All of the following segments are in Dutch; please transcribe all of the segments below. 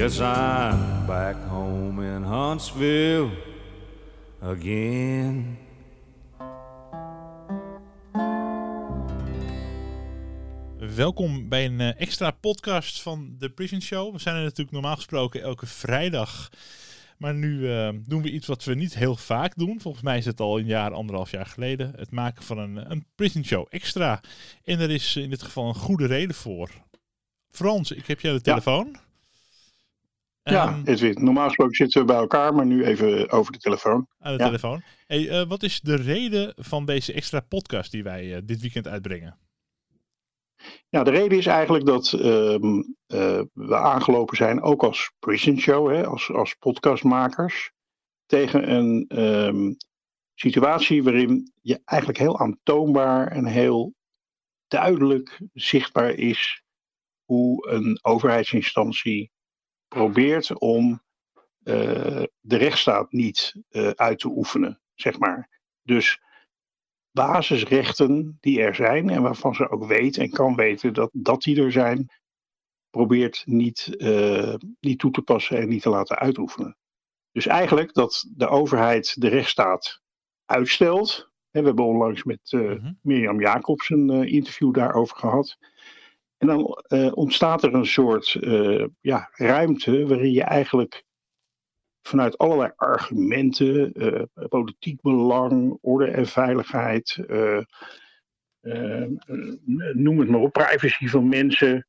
Yes, I'm back home in Huntsville again. Welkom bij een eh, extra podcast van The Prison Show. We zijn er natuurlijk normaal gesproken elke vrijdag. Maar nu eh, doen we iets wat we niet heel vaak doen. Volgens mij is het al een jaar, anderhalf jaar geleden. Het maken van een, een Prison Show extra. En er is in dit geval een goede reden voor. Frans, ik heb jou de telefoon. Ja, Ehm, Edwin. Normaal gesproken zitten we bij elkaar, maar nu even over de telefoon. aan de ja. telefoon. Hey, eh, wat is de reden van deze extra podcast die wij eh, dit weekend uitbrengen? Ja, de reden is eigenlijk dat ehm, eh, we aangelopen zijn, ook als prison show, hè, als, als podcastmakers, tegen een ehm, situatie waarin je eigenlijk heel aantoonbaar en heel duidelijk zichtbaar is hoe een overheidsinstantie probeert om eh, de rechtsstaat niet eh, uit te oefenen, zeg maar. Dus basisrechten die er zijn en waarvan ze ook weet en kan weten dat, dat die er zijn, probeert niet, eh, niet toe te passen en niet te laten uitoefenen. Dus eigenlijk dat de overheid de rechtsstaat uitstelt. We hebben onlangs met Mhm. Mirjam Jacobs een interview daarover gehad. En dan eh, ontstaat er een soort eh, ja, ruimte waarin je eigenlijk vanuit allerlei argumenten, eh, politiek belang, orde en veiligheid, noem het maar op, privacy van mensen,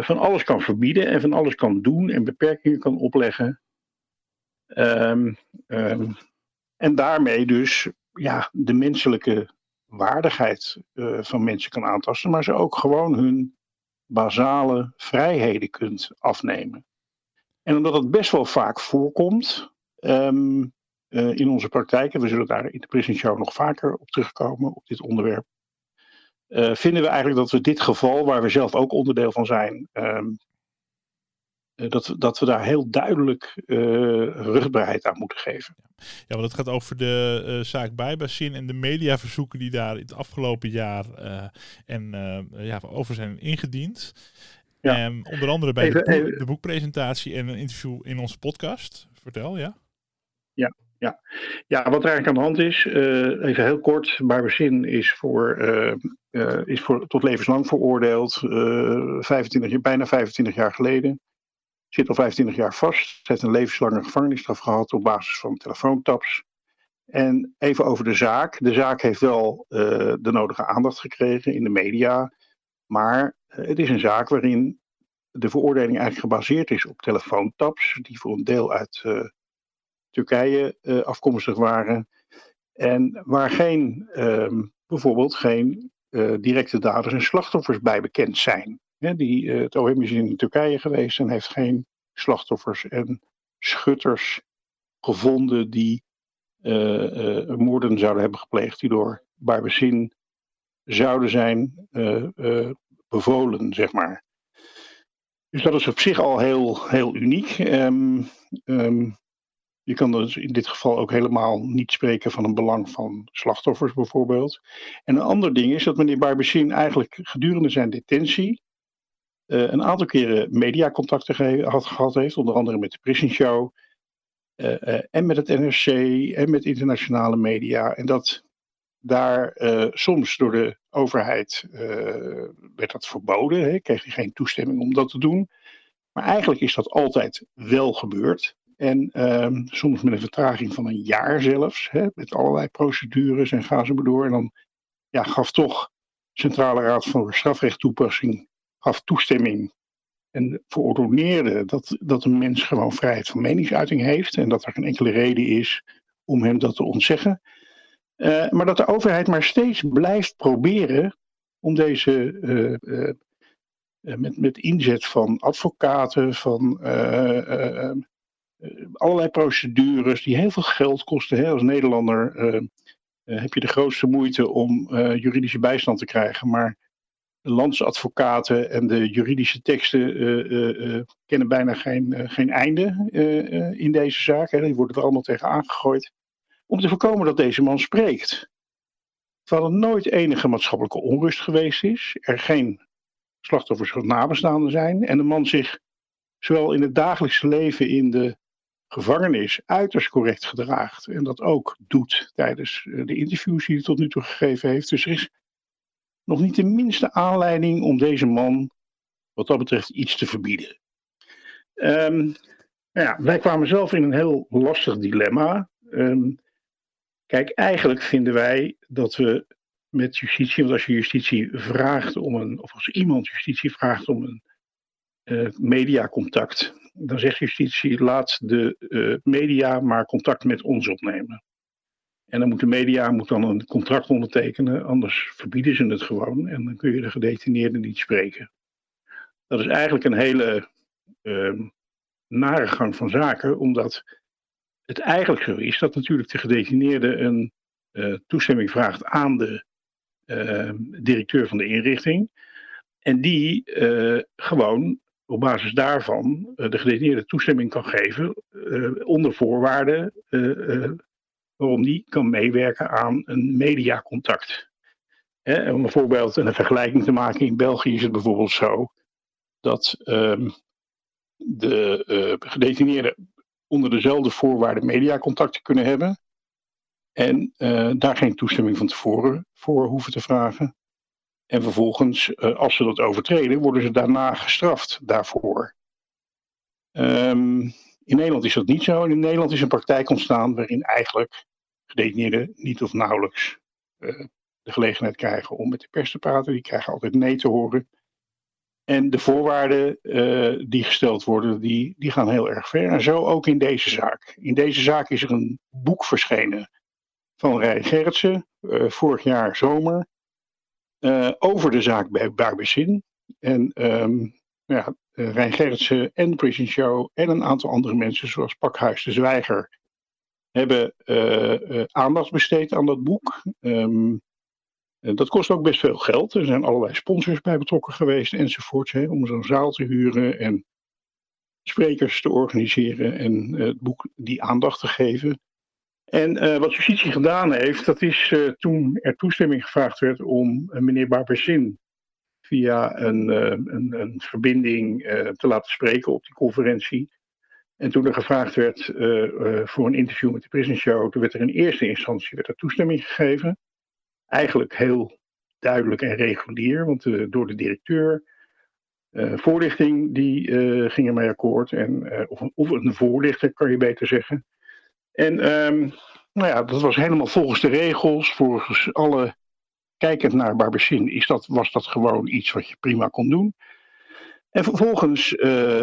van alles kan verbieden en van alles kan doen en beperkingen kan opleggen. Ehm, ehm, en daarmee dus ja, de menselijke waardigheid eh, van mensen kan aantasten, maar ze ook gewoon hun basale vrijheden kunt afnemen. En omdat het best wel vaak voorkomt ehm, eh, in onze praktijk, en we zullen daar in de Prison Show nog vaker op terugkomen, op dit onderwerp, eh, vinden we eigenlijk dat we dit geval, waar we zelf ook onderdeel van zijn, ehm, eh, dat, dat we daar heel duidelijk eh rugbaarheid aan moeten geven. Ja, want het gaat over de eh, zaak Bijbassin en de mediaverzoeken die daar in het afgelopen jaar eh, en, eh, ja, over zijn ingediend. Ja. Ehm, onder andere bij Even- de, boek- even- de boekpresentatie en een interview in onze podcast. Vertel, ja? Ja, wat er eigenlijk aan de hand is, eh, even heel kort. Barbazin is, voor, eh, eh, is voor, tot levenslang veroordeeld, eh 25, jaar- bijna 25 jaar geleden. Zit al 25 jaar vast, heeft een levenslange gevangenisstraf gehad op basis van telefoontaps. En even over de zaak. De zaak heeft wel eh, de nodige aandacht gekregen in de media. Maar eh, het is een zaak waarin de veroordeling eigenlijk gebaseerd is op telefoontaps, die voor een deel uit eh, Turkije afkomstig waren. En waar geen, ehm, bijvoorbeeld geen directe daders en slachtoffers bij bekend zijn. Die, eh, het OM is in Turkije geweest en heeft geen slachtoffers en schutters gevonden die eh, eh, moorden zouden hebben gepleegd die door Barbazin zouden zijn bevolen, zeg maar. Dus dat is op zich al heel, heel uniek. Ehm, ehm, je kan dus in dit geval ook helemaal niet spreken van een belang van slachtoffers bijvoorbeeld. En een ander ding is dat meneer Barbacin eigenlijk gedurende zijn detentie een aantal keren mediacontacten had, gehad heeft, onder andere met de Prison Show eh, eh, en met het NRC en met internationale media. En dat daar eh, soms door de overheid eh, werd dat verboden, hè, kreeg hij geen toestemming om dat te doen. Maar eigenlijk is dat altijd wel gebeurd. En ehm, soms met een vertraging van een jaar zelfs, hè, met allerlei procedures en ga zo maar door. En dan ja, gaf toch Centrale Raad voor Strafrechttoepassing gaf toestemming en verordoneerde dat, dat een mens gewoon vrijheid van meningsuiting heeft en dat er geen enkele reden is om hem dat te ontzeggen. Eh, maar dat de overheid maar steeds blijft proberen om deze eh, eh, met, met inzet van advocaten, van allerlei procedures die heel veel geld kosten. Hè? Als Nederlander heb je de grootste moeite om juridische bijstand te krijgen, maar landsadvocaten en de juridische teksten eh, kennen bijna geen, geen einde in deze zaak. Hè. Die worden er allemaal tegen aangegooid. Om te voorkomen dat deze man spreekt. Terwijl er nooit enige maatschappelijke onrust geweest is. Er geen slachtoffers of nabestaanden zijn. En de man zich zowel in het dagelijkse leven in de gevangenis uiterst correct gedraagt. En dat ook doet tijdens de interviews die hij tot nu toe gegeven heeft. Dus er is nog niet de minste aanleiding om deze man, wat dat betreft, iets te verbieden. Um, nou ja, wij kwamen zelf in een heel lastig dilemma. Um, kijk, eigenlijk vinden wij dat we met justitie, want als je justitie vraagt om een, of als iemand justitie vraagt om een uh, mediacontact, dan zegt justitie: laat de uh, media maar contact met ons opnemen. En dan moet de media moet dan een contract ondertekenen, anders verbieden ze het gewoon en dan kun je de gedetineerde niet spreken. Dat is eigenlijk een hele uh, nare gang van zaken, omdat het eigenlijk zo is dat natuurlijk de gedetineerde een uh, toestemming vraagt aan de uh, directeur van de inrichting. En die uh, gewoon op basis daarvan de gedetineerde toestemming kan geven onder voorwaarden waarom die kan meewerken aan een mediacontact. Om een voorbeeld en een vergelijking te maken, in België is het bijvoorbeeld zo dat ehm, de uh, gedetineerden onder dezelfde voorwaarden mediacontacten kunnen hebben. En uh, daar geen toestemming van tevoren voor hoeven te vragen. En vervolgens, uh, als ze dat overtreden, worden ze daarna gestraft daarvoor. Um, in Nederland is dat niet zo. In Nederland is een praktijk ontstaan waarin eigenlijk gedetineerden niet of nauwelijks uh, de gelegenheid krijgen om met de pers te praten. Die krijgen altijd nee te horen. En de voorwaarden uh, die gesteld worden, die, die gaan heel erg ver. En zo ook in deze zaak. In deze zaak is er een boek verschenen van Rij Gerritsen, uh, vorig jaar zomer, over de zaak bij Barbezin. En um, ja, Rijn Gerritsen en Prison Show en een aantal andere mensen, zoals Pakhuis de Zwijger, hebben aandacht besteed aan dat boek. Um, dat kost ook best veel geld. Er zijn allerlei sponsors bij betrokken geweest enzovoorts. Hè, om zo'n zaal te huren en sprekers te organiseren en het boek die aandacht te geven. En wat justitie gedaan heeft, dat is toen er toestemming gevraagd werd om meneer Barbersin via een, een, een verbinding te laten spreken op die conferentie. En toen er gevraagd werd voor een interview met de Prison Show, toen werd er in eerste instantie werd er toestemming gegeven eigenlijk heel duidelijk en regulier, want uh, door de directeur. Voorlichting die uh, ging ermee akkoord. En, of, of, een voorlichter kan je beter zeggen. En um, nou ja, dat was helemaal volgens de regels. Volgens alle. Kijkend naar Barbesin is dat, was dat gewoon iets wat je prima kon doen. En vervolgens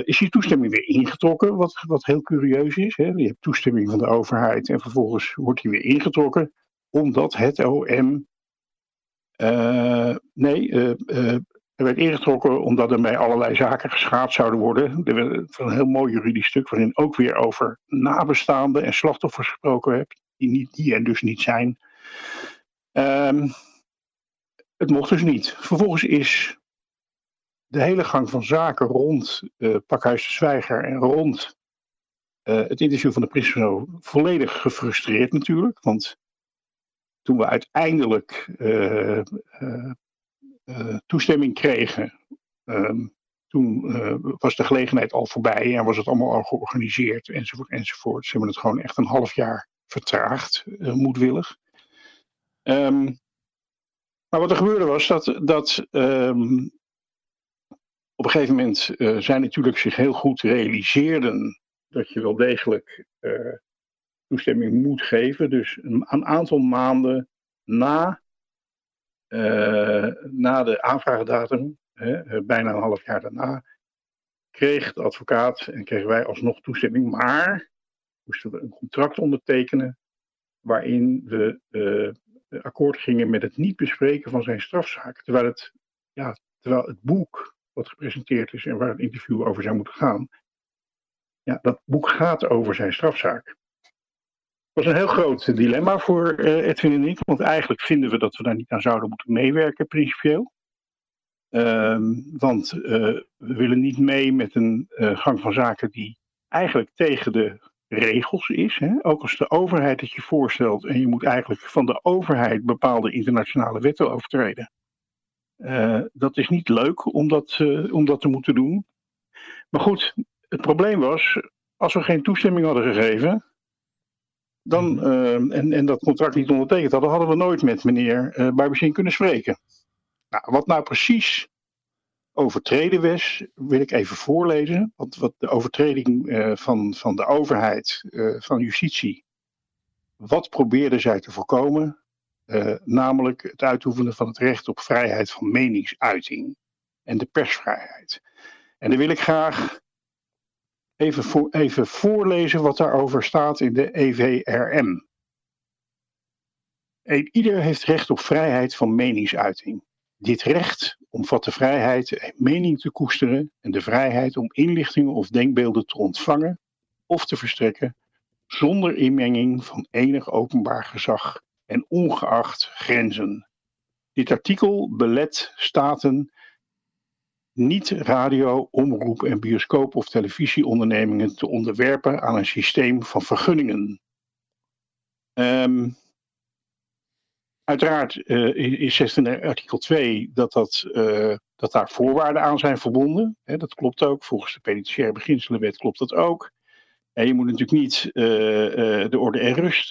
is die toestemming weer ingetrokken, wat, wat heel curieus is. Hè? Je hebt toestemming van de overheid en vervolgens wordt die weer ingetrokken, omdat het OM uh, nee, uh, er werd ingetrokken omdat er mee allerlei zaken geschaad zouden worden. Er werd een heel mooi juridisch stuk waarin ook weer over nabestaanden en slachtoffers gesproken hebt, die, niet, die er dus niet zijn. Um, het mocht dus niet. Vervolgens is de hele gang van zaken rond Pakhuis de Zwijger en rond het interview van de Prismo volledig gefrustreerd natuurlijk. Want toen we uiteindelijk uh, uh, uh, toestemming kregen, um, toen was de gelegenheid al voorbij en was het allemaal al georganiseerd enzovoort enzovoort. Ze hebben het gewoon echt een half jaar vertraagd, moedwillig. Um, maar wat er gebeurde was dat, dat um, op een gegeven moment zij natuurlijk zich heel goed realiseerden dat je wel degelijk toestemming moet geven. Dus een, aantal maanden na, uh, na de aanvraagdatum, hè, eh, bijna een half jaar daarna, kreeg de advocaat en kregen wij alsnog toestemming. Maar moesten we een contract ondertekenen waarin we akkoord gingen met het niet bespreken van zijn strafzaak. Terwijl het, ja, terwijl het boek wat gepresenteerd is en waar het interview over zou moeten gaan, ja, dat boek gaat over zijn strafzaak was een heel groot dilemma voor uh, Edwin en ik. Want eigenlijk vinden we dat we daar niet aan zouden moeten meewerken, principieel. Um, want uh, we willen niet mee met een uh, gang van zaken die eigenlijk tegen de regels is. Hè? Ook als de overheid het je voorstelt en je moet eigenlijk van de overheid bepaalde internationale wetten overtreden. Dat is niet leuk om dat, om dat te moeten doen. Maar goed, het probleem was, als we geen toestemming hadden gegeven, dan, Mhm. eh, en, en dat contract niet ondertekend hadden, hadden we nooit met meneer uh, kunnen spreken. Nou, wat nou precies overtreden was, wil ik even voorlezen. Want wat de overtreding uh, van, van de overheid, van justitie, wat probeerden zij te voorkomen? Uh, namelijk het uitoefenen van het recht op vrijheid van meningsuiting en de persvrijheid. En dan wil ik graag even, voor, even voorlezen wat daarover staat in de EVRM. Ieder heeft recht op vrijheid van meningsuiting. Dit recht omvat de vrijheid mening te koesteren en de vrijheid om inlichtingen of denkbeelden te ontvangen of te verstrekken zonder inmenging van enig openbaar gezag en ongeacht grenzen. Dit artikel belet staten niet radio, omroep en bioscoop- of televisieondernemingen te onderwerpen aan een systeem van vergunningen. Um, uiteraard uh, is 16 artikel 2 dat, dat, uh, dat daar voorwaarden aan zijn verbonden. Dat klopt ook. Volgens de penitentiaire beginselenwet klopt dat ook. En je moet natuurlijk niet uh, de orde en rust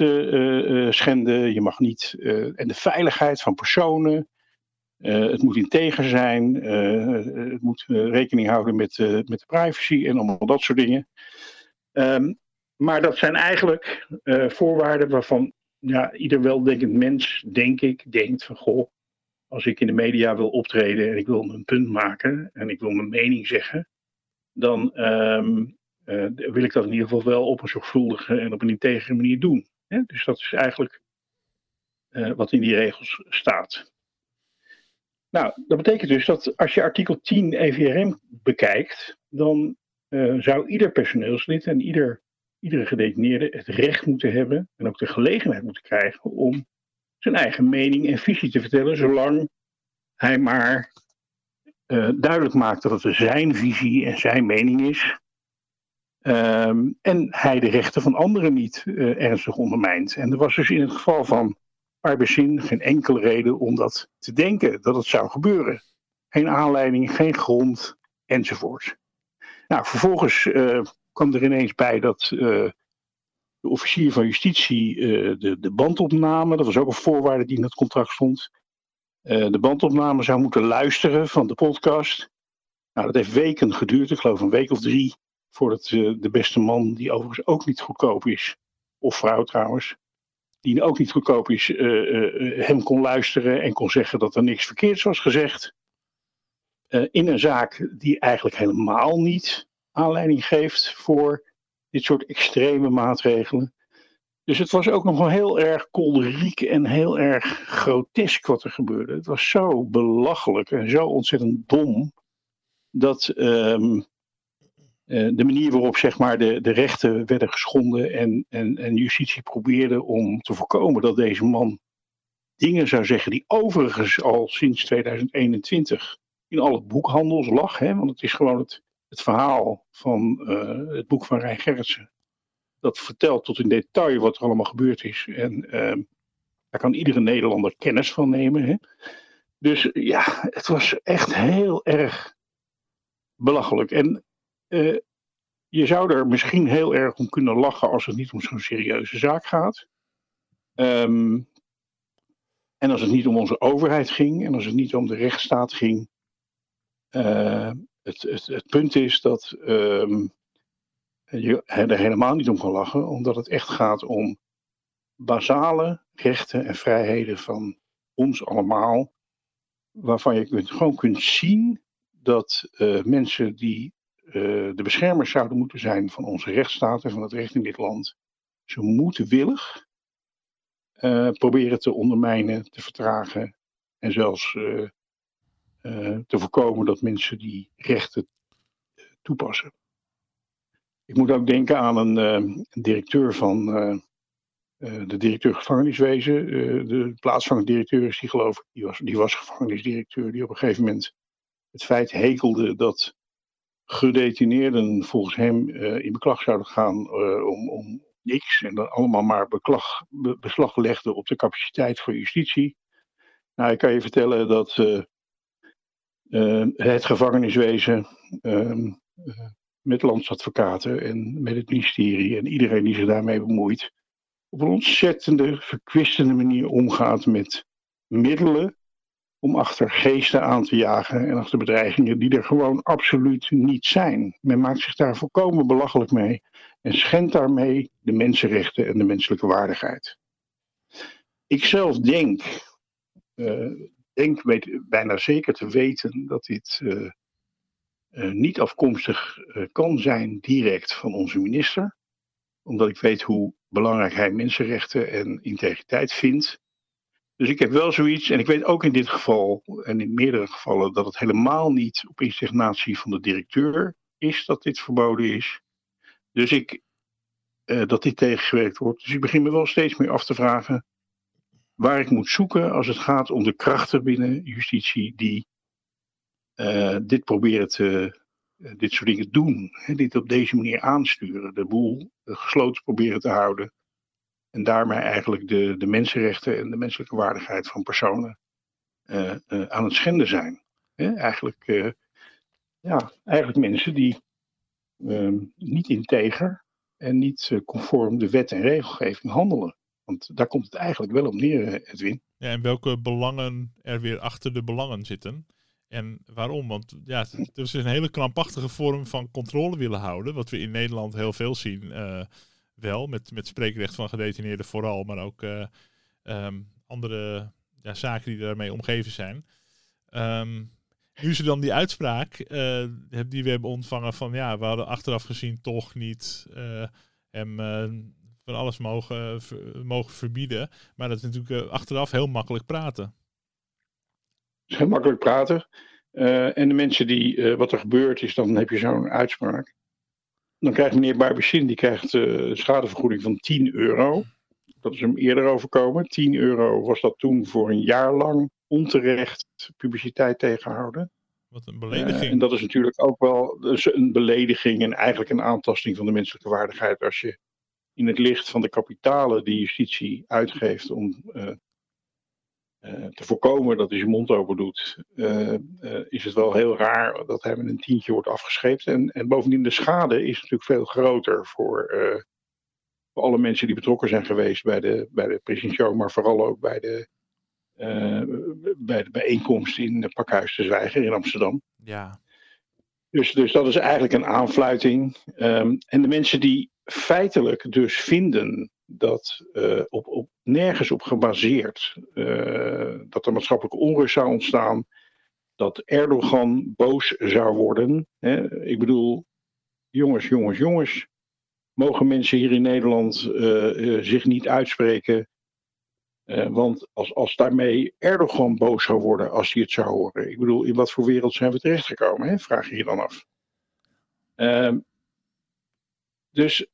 schenden. Je mag niet. en de veiligheid van personen. Het moet integer zijn, het moet rekening houden met, met de privacy en allemaal dat soort dingen. Um, maar dat zijn eigenlijk voorwaarden waarvan ja, ieder weldenkend mens, denk ik, denkt van goh, als ik in de media wil optreden en ik wil mijn punt maken en ik wil mijn mening zeggen, dan um, wil ik dat in ieder geval wel op een zorgvuldige en op een integere manier doen. Hè? Dus dat is eigenlijk wat in die regels staat. Nou, dat betekent dus dat als je artikel 10 EVRM bekijkt, dan uh, zou ieder personeelslid en ieder, iedere gedetineerde het recht moeten hebben en ook de gelegenheid moeten krijgen om zijn eigen mening en visie te vertellen, zolang hij maar duidelijk maakt dat het zijn visie en zijn mening is. Um, en hij de rechten van anderen niet uh, ernstig ondermijnt. En er was dus in het geval van Arbezin geen enkele reden om dat te denken dat het zou gebeuren. Geen aanleiding, geen grond, enzovoort. Nou, vervolgens uh, kwam er ineens bij dat uh, de officier van justitie de, de bandopname, dat was ook een voorwaarde die in het contract stond, de bandopname zou moeten luisteren van de podcast. Nou, dat heeft weken geduurd, ik geloof een week of drie, voordat de beste man, die overigens ook niet goedkoop is, of vrouw trouwens, die ook niet goedkoop is, uh, uh, hem kon luisteren en kon zeggen dat er niks verkeerds was gezegd. In een zaak die eigenlijk helemaal niet aanleiding geeft voor dit soort extreme maatregelen. Dus het was ook nog wel heel erg kolderiek en heel erg grotesk wat er gebeurde. Het was zo belachelijk en zo ontzettend dom dat um, uh, de manier waarop zeg maar, de, de rechten werden geschonden en, en, en justitie probeerde om te voorkomen dat deze man dingen zou zeggen die overigens al sinds 2021 in alle boekhandels lag. Hè? Want het is gewoon het, het verhaal van uh, het boek van Rijn Gerritsen. Dat vertelt tot in detail wat er allemaal gebeurd is. En uh, daar kan iedere Nederlander kennis van nemen. Hè? Dus ja, het was echt heel erg belachelijk. En uh, je zou er misschien heel erg om kunnen lachen als het niet om zo'n serieuze zaak gaat. Um, en als het niet om onze overheid ging en als het niet om de rechtsstaat ging. Uh, het, het, het, punt is dat um, je er helemaal niet om kan lachen, omdat het echt gaat om basale rechten en vrijheden van ons allemaal. Waarvan je gewoon kunt zien dat uh, mensen die de beschermers zouden moeten zijn van onze rechtsstaat en van het recht in dit land, ze moedwillig uh, proberen te ondermijnen, te vertragen en zelfs uh, te voorkomen dat mensen die rechten toepassen. Ik moet ook denken aan een, directeur van de directeur gevangeniswezen. de plaatsvangende directeur is die geloof ik, die was, die was gevangenisdirecteur, die op een gegeven moment het feit hekelde dat gedetineerden volgens hem uh, in beklag zouden gaan uh, om, om, niks. En dan allemaal maar beklag, be, beslag legden op de capaciteit van justitie. Nou, ik kan je vertellen dat uh, het gevangeniswezen ehm, met landsadvocaten en met het ministerie en iedereen die zich daarmee bemoeit, op een ontzettende, verkwistende manier omgaat met middelen om achter geesten aan te jagen en achter bedreigingen die er gewoon absoluut niet zijn. Men maakt zich daar volkomen belachelijk mee en schendt daarmee de mensenrechten en de menselijke waardigheid. Ik zelf denk, uh, denk bijna zeker te weten dat dit uh, uh, niet afkomstig kan zijn direct van onze minister, omdat ik weet hoe belangrijk hij mensenrechten en integriteit vindt. Dus ik heb wel zoiets, en ik weet ook in dit geval en in meerdere gevallen, dat het helemaal niet op insignatie van de directeur is dat dit verboden is. Dus ik, uh, dat dit tegengewerkt wordt. Dus ik begin me wel steeds meer af te vragen waar ik moet zoeken als het gaat om de krachten binnen justitie die uh, dit proberen te, uh, dit soort dingen doen. Hè, dit op deze manier aansturen, de boel gesloten proberen te houden. En daarmee eigenlijk de, de mensenrechten en de menselijke waardigheid van personen uh, uh, aan het schenden zijn. Eigenlijk, uh, ja, eigenlijk mensen die ehm, niet integer en niet conform de wet en regelgeving handelen. Want daar komt het eigenlijk wel op neer, Edwin. Ja, en welke belangen er weer achter de belangen zitten. En waarom? Want ja, het is een hele krampachtige vorm van controle willen houden. Wat we in Nederland heel veel zien. Wel, met, met spreekrecht van gedetineerden vooral, maar ook uh, um, andere ja, zaken die daarmee omgeven zijn. Um, nu er dan die uitspraak uh, die we hebben ontvangen van ja, we hadden achteraf gezien toch niet uh, hem van alles mogen, mogen verbieden. Maar dat is natuurlijk achteraf heel makkelijk praten. Heel makkelijk praten. en de mensen die, wat er gebeurt is, dan heb je zo'n uitspraak. Dan krijgt meneer Barbichin die krijgt uh, schadevergoeding van 10 euro. Dat is hem eerder overkomen. 10 euro was dat toen voor een jaar lang onterecht publiciteit tegenhouden. Wat een belediging. Uh, en dat is natuurlijk ook wel dus een belediging en eigenlijk een aantasting van de menselijke waardigheid. Als je in het licht van de kapitalen die justitie uitgeeft om uh, uh, te voorkomen dat hij zijn mond open doet, uh, uh, is het wel heel raar dat hij met een tientje wordt afgescheept. En, en bovendien de schade is natuurlijk veel groter voor, voor alle mensen die betrokken zijn geweest bij de, bij de Prison Show, maar vooral ook bij de, bij de bijeenkomst in Pakhuis de Zwijger in Amsterdam. Ja. Dus, dus dat is eigenlijk een aanfluiting. Um, en de mensen die feitelijk dus vinden dat uh, op, op, nergens op gebaseerd uh, dat er maatschappelijke onrust zou ontstaan, dat Erdogan boos zou worden. Hè? Ik bedoel, jongens, jongens, jongens, mogen mensen hier in Nederland uh, zich niet uitspreken? want als, als daarmee Erdogan boos zou worden als hij het zou horen. Ik bedoel, in wat voor wereld zijn we terechtgekomen? Hè? Vraag je je dan af. Ehm, dus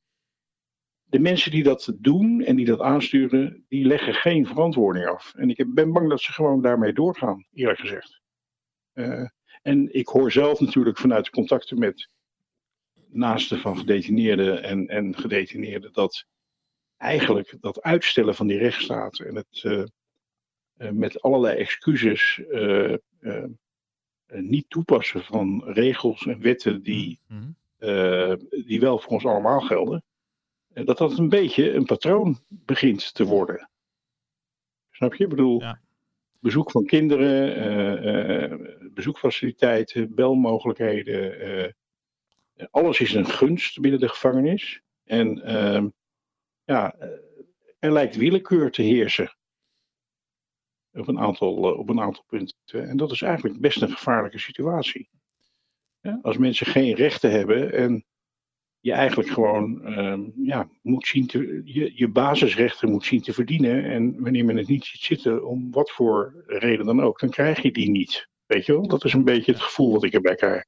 de mensen die dat doen en die dat aansturen, die leggen geen verantwoording af. En ik ben bang dat ze gewoon daarmee doorgaan, eerlijk gezegd. Uh, en ik hoor zelf natuurlijk vanuit contacten met naasten van gedetineerden en, en gedetineerden dat eigenlijk dat uitstellen van die rechtsstaat en het uh, uh, met allerlei excuses niet toepassen van regels en wetten die, mm -hmm. die wel voor ons allemaal gelden, dat dat een beetje een patroon begint te worden. Snap je? Ik bedoel, ja. bezoek van kinderen, uh, uh, bezoekfaciliteiten, belmogelijkheden. Uh, alles is een gunst binnen de gevangenis. En ehm, ja, er lijkt willekeur te heersen. Op een, aantal, op een aantal punten. En dat is eigenlijk best een gevaarlijke situatie. Ja, als mensen geen rechten hebben en je eigenlijk gewoon um, ja, moet zien te, je, je basisrechten moet zien te verdienen. En wanneer men het niet ziet zitten, om wat voor reden dan ook, dan krijg je die niet. Weet je wel? Dat is een beetje het gevoel wat ik erbij krijg.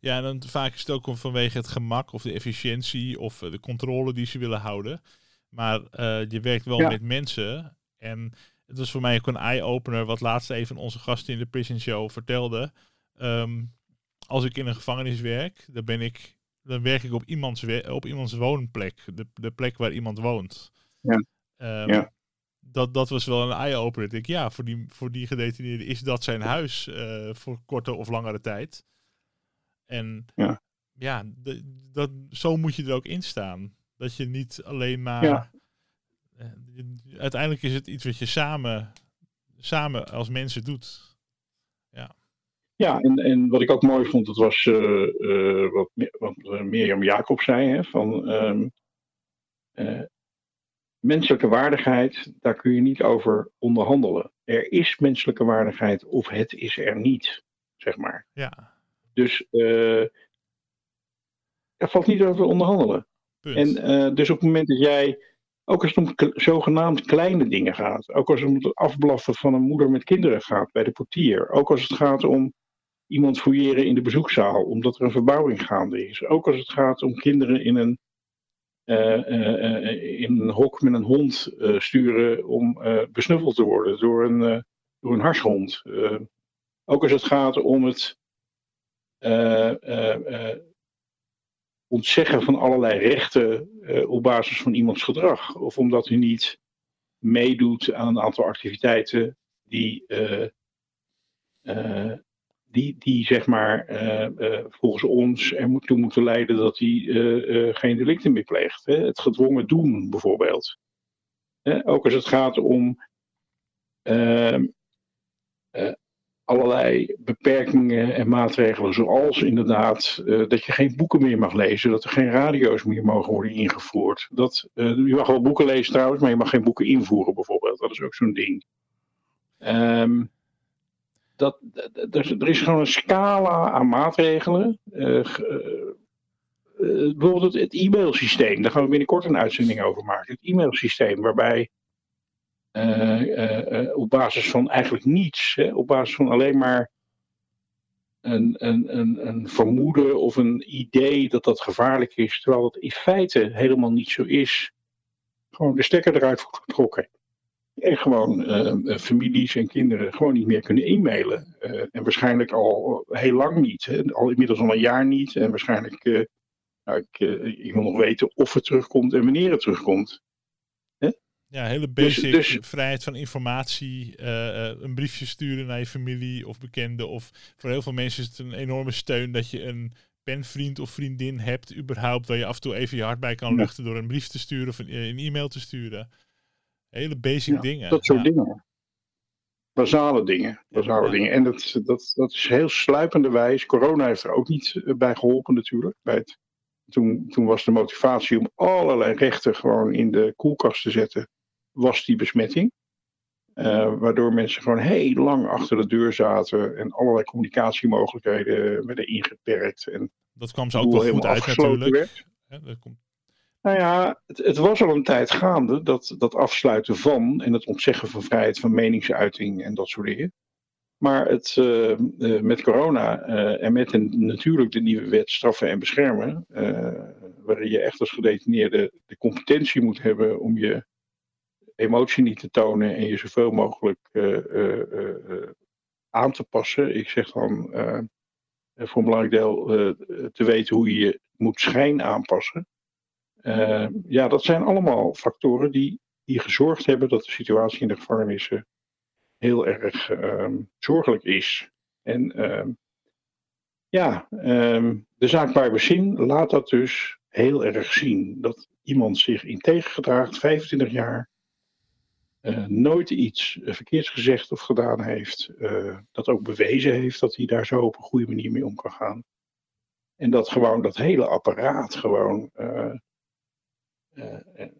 Ja, en dan vaak is het ook vanwege het gemak of de efficiëntie of de controle die ze willen houden. Maar uh, je werkt wel ja. met mensen. En het was voor mij ook een eye-opener, wat laatst even onze gast in de Prison Show vertelde. Um, als ik in een gevangenis werk, dan ben ik dan werk ik op iemands, op iemands woonplek. De, de plek waar iemand woont. Ja. Um, ja. Dat, dat was wel een eye-opener. Ik denk, ja, voor die, voor die gedetineerde is dat zijn huis uh, voor korte of langere tijd. En ja. ja, de, dat, zo moet je er ook in staan. Dat je niet alleen maar. Ja. eh, uiteindelijk is het iets wat je samen, samen als mensen doet. Ja, en, en wat ik ook mooi vond, dat was eh, eh, wat, wat eh, Mirjam Jacob zei, hè, van ehm, eh, menselijke waardigheid, daar kun je niet over onderhandelen. Er is menselijke waardigheid of het is er niet, zeg maar. Ja, Dus eh er valt niet over te onderhandelen. punt. En dus op het moment dat jij, ook als het om zogenaamd kleine dingen gaat, ook als het om het afblaffen van een moeder met kinderen gaat bij de portier, ook als het gaat om iemand fouilleren in de bezoekzaal omdat er een verbouwing gaande is, ook als het gaat om kinderen in een, eh, eh, in een hok met een hond eh, sturen om besnuffeld te worden door een, door een harshond. Ook als het gaat om het ontzeggen van allerlei rechten op basis van iemands gedrag. Of omdat hij niet meedoet aan een aantal activiteiten die, die, die zeg maar eh, eh, volgens ons er moet- toe moeten leiden dat hij eh, geen delicten meer pleegt. Hè? Het gedwongen doen bijvoorbeeld. Hè? Ook als het gaat om ehm, eh, allerlei beperkingen en maatregelen, zoals inderdaad dat je geen boeken meer mag lezen, dat er geen radio's meer mogen worden ingevoerd. Dat, je mag wel boeken lezen trouwens, maar je mag geen boeken invoeren bijvoorbeeld. Dat is ook zo'n ding. Ehm, dat, er, is gewoon een scala aan maatregelen. Eh, eh, bijvoorbeeld het, e-mailsysteem, daar gaan we binnenkort een uitzending over maken. Het e-mailsysteem waarbij eh, op basis van eigenlijk niets, hè, op basis van alleen maar een, een vermoeden of een idee dat dat gevaarlijk is, terwijl dat in feite helemaal niet zo is, gewoon de stekker eruit wordt getrokken. En gewoon eh, families en kinderen gewoon niet meer kunnen e-mailen. Eh, en waarschijnlijk al heel lang niet. Hè? Al inmiddels al een jaar niet. En waarschijnlijk, eh, nou, ik, ik wil nog weten of het terugkomt en wanneer het terugkomt. Ja, hele Dus- basic dus- vrijheid van informatie. een briefje sturen naar je familie of bekenden. Of voor heel veel mensen is het een enorme steun dat je een penvriend of vriendin hebt. Überhaupt waar je af en toe even je hart bij kan Ja. luchten door een brief te sturen of een, een e-mail te sturen. Hele basic Ja, dingen. Dat soort Ja. dingen. Basale dingen. Basale Ja. dingen. En dat, dat, dat is heel sluipende wijs. Corona heeft er ook niet eh, bij geholpen natuurlijk. Bij het, toen, toen was de motivatie om allerlei rechten gewoon in de koelkast te zetten. Was die besmetting. Eh, waardoor mensen gewoon heel lang achter de deur zaten. En allerlei communicatiemogelijkheden werden ingeperkt. En Dat kwam ze ook wel goed uit natuurlijk. werd. Dat komt, Nou ja, het, het was al een tijd gaande, dat, dat afsluiten van en het ontzeggen van vrijheid van meningsuiting en dat soort dingen. Maar het, eh, eh, met corona eh, en met een, natuurlijk de nieuwe wet straffen en beschermen, waarin je echt als gedetineerde de competentie moet hebben om je emotie niet te tonen en je zoveel mogelijk aan te passen. Ik zeg dan voor een belangrijk deel te weten hoe je je moet schijn aanpassen. Eh, ja, dat zijn allemaal factoren die, die gezorgd hebben dat de situatie in de gevangenissen heel erg ehm, zorgelijk is. En ehm, ja, ehm, de zaak Barbesin laat dat dus heel erg zien. Dat iemand zich integer gedraagt, 25 jaar, eh, nooit iets eh, verkeerds gezegd of gedaan heeft. eh, dat ook bewezen heeft dat hij daar zo op een goede manier mee om kan gaan. En dat gewoon dat hele apparaat gewoon eh, eh,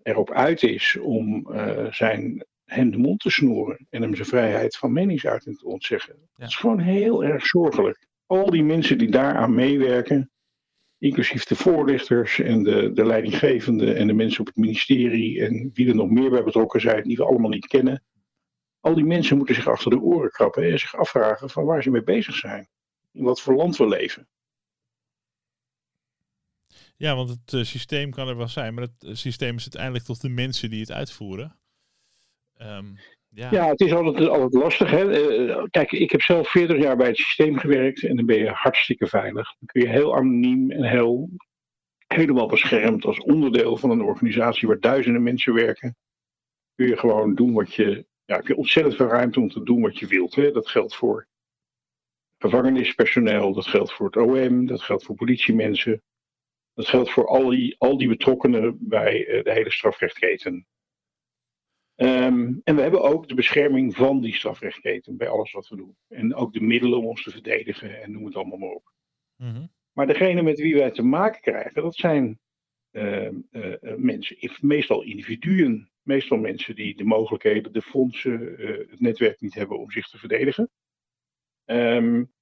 erop uit is om eh, zijn, hem de mond te snoeren en hem zijn vrijheid van meningsuiting te ontzeggen. Dat is gewoon heel erg zorgelijk. Al die mensen die daaraan meewerken, inclusief de voorlichters en de, de leidinggevenden en de mensen op het ministerie en wie er nog meer bij betrokken zijn, die we allemaal niet kennen. Al die mensen moeten zich achter de oren krabben en zich afvragen van waar ze mee bezig zijn. In wat voor land we leven. Ja, want het eh, systeem kan er wel zijn, maar het systeem is uiteindelijk toch de mensen die het uitvoeren. Ehm, ja. Ja, het is altijd, altijd lastig. Hè? Eh, kijk, ik heb zelf 40 jaar bij het systeem gewerkt en dan ben je hartstikke veilig. Dan kun je heel anoniem en heel, helemaal beschermd als onderdeel van een organisatie waar duizenden mensen werken. Kun je gewoon doen wat je. Ja, heb je ontzettend veel ruimte om te doen wat je wilt. Hè? Dat geldt voor gevangenispersoneel, dat geldt voor het OM, dat geldt voor politiemensen. Dat geldt voor al die, al die betrokkenen bij eh, de hele strafrechtketen. Ehm, en we hebben ook de bescherming van die strafrechtketen bij alles wat we doen. En ook de middelen om ons te verdedigen en noem het allemaal maar op. Mhm. Maar degene met wie wij te maken krijgen, dat zijn uh, uh, mensen, meestal individuen, meestal mensen die de mogelijkheden, de fondsen, het netwerk niet hebben om zich te verdedigen. Um,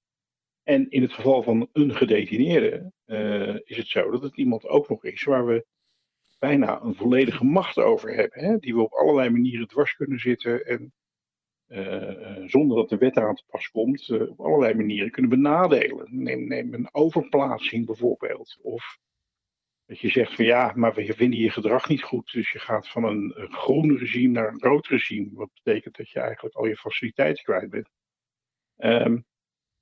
en in het geval van een gedetineerde is het zo dat het iemand ook nog is waar we bijna een volledige macht over hebben. Hè? Die we op allerlei manieren dwars kunnen zitten en uh, zonder dat de wet aan te pas komt, op allerlei manieren kunnen benadelen. Neem, neem een overplaatsing bijvoorbeeld. Of dat je zegt van ja, maar we vinden je gedrag niet goed, dus je gaat van een, een groen regime naar een rood regime. Wat betekent dat je eigenlijk al je faciliteiten kwijt bent. Um,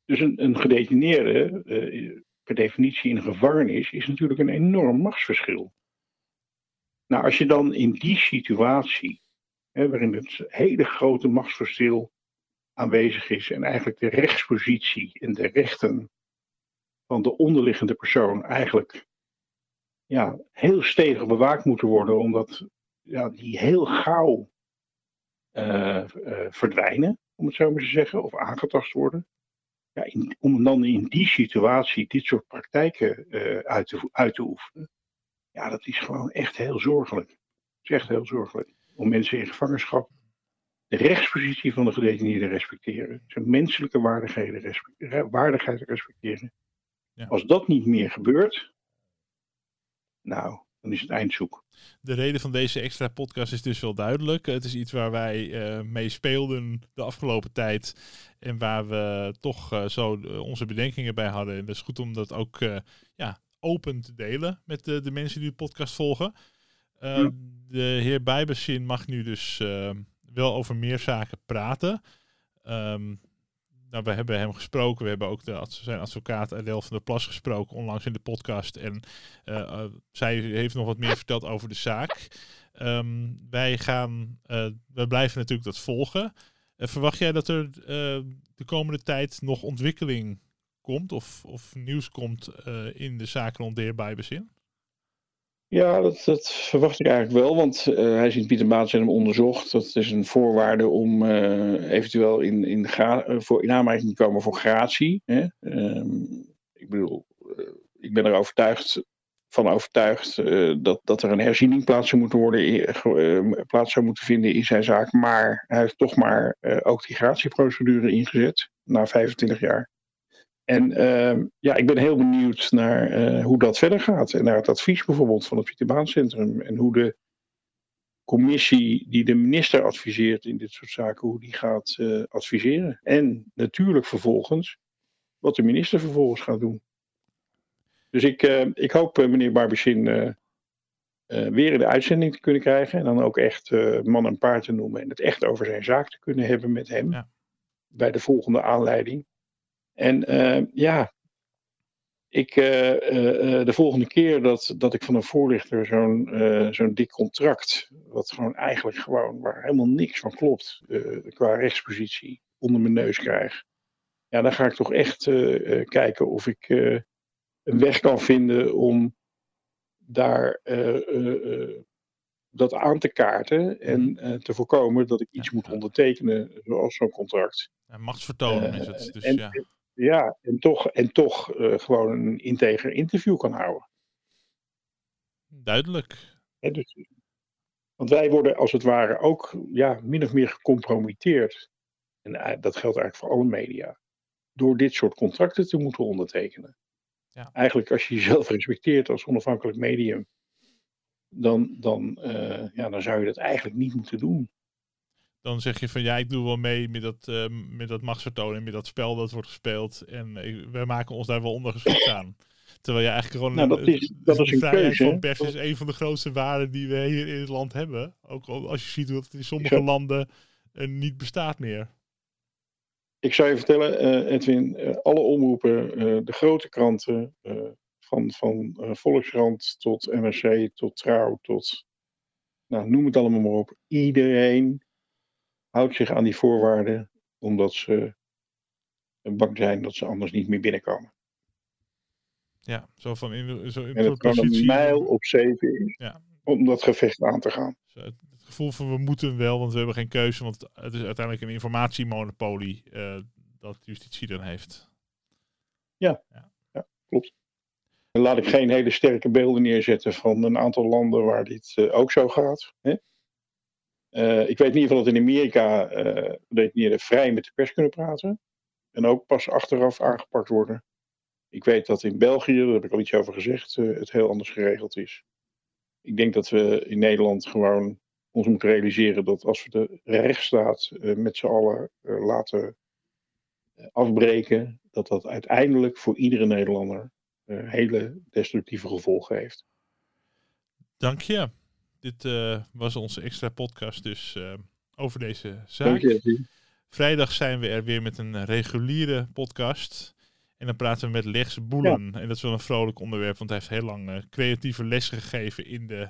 dus een, gedetineerde, uh, per definitie in een gevangenis, is natuurlijk een enorm machtsverschil. Nou, als je dan in die situatie, hè, waarin het hele grote machtsverschil aanwezig is en eigenlijk de rechtspositie en de rechten van de onderliggende persoon eigenlijk ja, heel stevig bewaakt moeten worden, omdat ja, die heel gauw uh, uh, verdwijnen, om het zo maar te zeggen, of aangetast worden. Ja, in, om dan in die situatie dit soort praktijken uh, uit, te, uit te oefenen, ja, dat is gewoon echt heel zorgelijk. Het is echt heel zorgelijk. Om mensen in gevangenschap de rechtspositie van de gedetineerde respecteren, zijn menselijke waardigheden respecteren, waardigheid respecteren. Ja. Als dat niet meer gebeurt, nou, dan is het eindzoek. De reden van deze extra podcast is dus wel duidelijk. Het is iets waar wij uh, mee speelden de afgelopen tijd. En waar we toch uh, zo onze bedenkingen bij hadden. En het is goed om dat ook uh, ja, open te delen met de, de mensen die de podcast volgen. Ja. De heer Bijbersin mag nu dus wel over meer zaken praten. Um, nou, we hebben hem gesproken. We hebben ook de, zijn advocaat Adel van der Plas gesproken onlangs in de podcast. En uh, zij heeft nog wat meer verteld over de zaak. Um, wij gaan, uh, we blijven natuurlijk dat volgen. Verwacht jij dat er de komende tijd nog ontwikkeling komt of, of nieuws komt in de zaak rond de heer Bijbezin? Ja, dat, dat, verwacht ik eigenlijk wel, want uh, hij in Pieter Maats hem onderzocht. Dat is een voorwaarde om uh, eventueel in, in, uh, voor, in aanmerking te komen voor gratie. Hè? Um, ik bedoel, ik ben er overtuigd, van overtuigd dat, dat er een herziening plaats zou, moeten worden, plaats zou moeten vinden in zijn zaak. Maar hij heeft toch maar ook die gratieprocedure ingezet na 25 jaar. En uh, ja, ik ben heel benieuwd naar uh, hoe dat verder gaat. En naar het advies bijvoorbeeld van het Pieterbaancentrum. En hoe de commissie die de minister adviseert in dit soort zaken, hoe die gaat uh, adviseren. En natuurlijk vervolgens wat de minister vervolgens gaat doen. Dus ik, uh, ik hoop meneer Barbichin weer in de uitzending te kunnen krijgen. En dan ook echt man en paard te noemen. En het echt over zijn zaak te kunnen hebben met hem. Ja. Bij de volgende aanleiding. En uh, ja, ik, uh, uh, de volgende keer dat, dat ik van een voorlichter zo'n zo'n dik contract, wat gewoon eigenlijk gewoon, waar helemaal niks van klopt, qua rechtspositie, onder mijn neus krijg. Ja, dan ga ik toch echt kijken of ik een weg kan vinden om daar dat aan te kaarten en uh, te voorkomen dat ik iets ja, moet ondertekenen zoals zo'n contract. Ja, machtsvertonen uh, is het. Dus, en, ja. Ja, en toch, en toch uh, gewoon een integer interview kan houden. Duidelijk. Dus, want wij worden als het ware ook ja, min of meer gecompromitteerd. En uh, dat geldt eigenlijk voor alle media. Door dit soort contracten te moeten ondertekenen. Ja. Eigenlijk als je jezelf respecteert als onafhankelijk medium. Dan, dan, uh, ja, dan zou je dat eigenlijk niet moeten doen dan zeg je van ja, ik doe wel mee met dat, uh, met dat machtsvertoon met dat spel dat wordt gespeeld. En uh, wij maken ons daar wel ondergeschikt aan. Terwijl je eigenlijk gewoon. Nou, dat is, dat is een keuze, van pers is een van de grootste waarden die we hier in het land hebben. Ook als je ziet hoe het in sommige zou... landen uh, niet bestaat meer. Ik zou je vertellen, eh, Edwin, alle omroepen, de grote kranten, van, van Volkskrant tot NRC, tot Trouw, tot. Nou, noem het allemaal maar op. Iedereen houdt zich aan die voorwaarden omdat ze bang zijn dat ze anders niet meer binnenkomen. Ja, zo van in, zo in En het kan positie. een mijl op zeven is Ja. om dat gevecht aan te gaan. Het het gevoel van we moeten wel, want we hebben geen keuze, want het is uiteindelijk een informatiemonopolie eh, dat justitie dan heeft. Dan laat ik geen hele sterke beelden neerzetten van een aantal landen waar dit eh, ook zo gaat. Hè? Eh, ik weet in ieder geval dat in Amerika eh vrij met de pers kunnen praten. En ook pas achteraf aangepakt worden. Ik weet dat in België, daar heb ik al iets over gezegd, eh, het heel anders geregeld is. Ik denk dat we in Nederland gewoon ons moeten realiseren dat als we de rechtsstaat met z'n allen laten afbreken, dat dat uiteindelijk voor iedere Nederlander hele destructieve gevolgen heeft. Dank je. Dit eh, was onze extra podcast dus eh, over deze zaak. Dank je. Vrijdag zijn we er weer met een reguliere podcast. En dan praten we met Lex Boelen. En dat is wel een vrolijk onderwerp, want hij heeft heel lang eh, creatieve lessen gegeven in de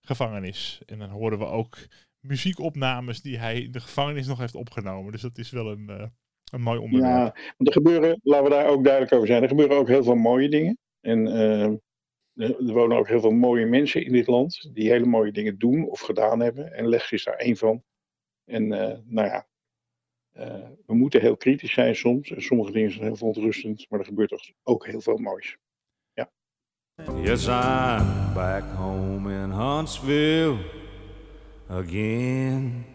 gevangenis. En dan horen we ook muziekopnames die hij in de gevangenis nog heeft opgenomen. Dus dat is wel een, een mooi onderwerp. Ja, want er gebeuren, laten we daar ook duidelijk over zijn, er gebeuren ook heel veel mooie dingen. En eh, er wonen ook heel veel mooie mensen in dit land die hele mooie dingen doen of gedaan hebben. En Lex is daar één van. En eh, nou ja, eh, we moeten heel kritisch zijn soms. En sommige dingen zijn heel verontrustend, maar er gebeurt ook heel veel moois. Yes, I'm back home in Huntsville again.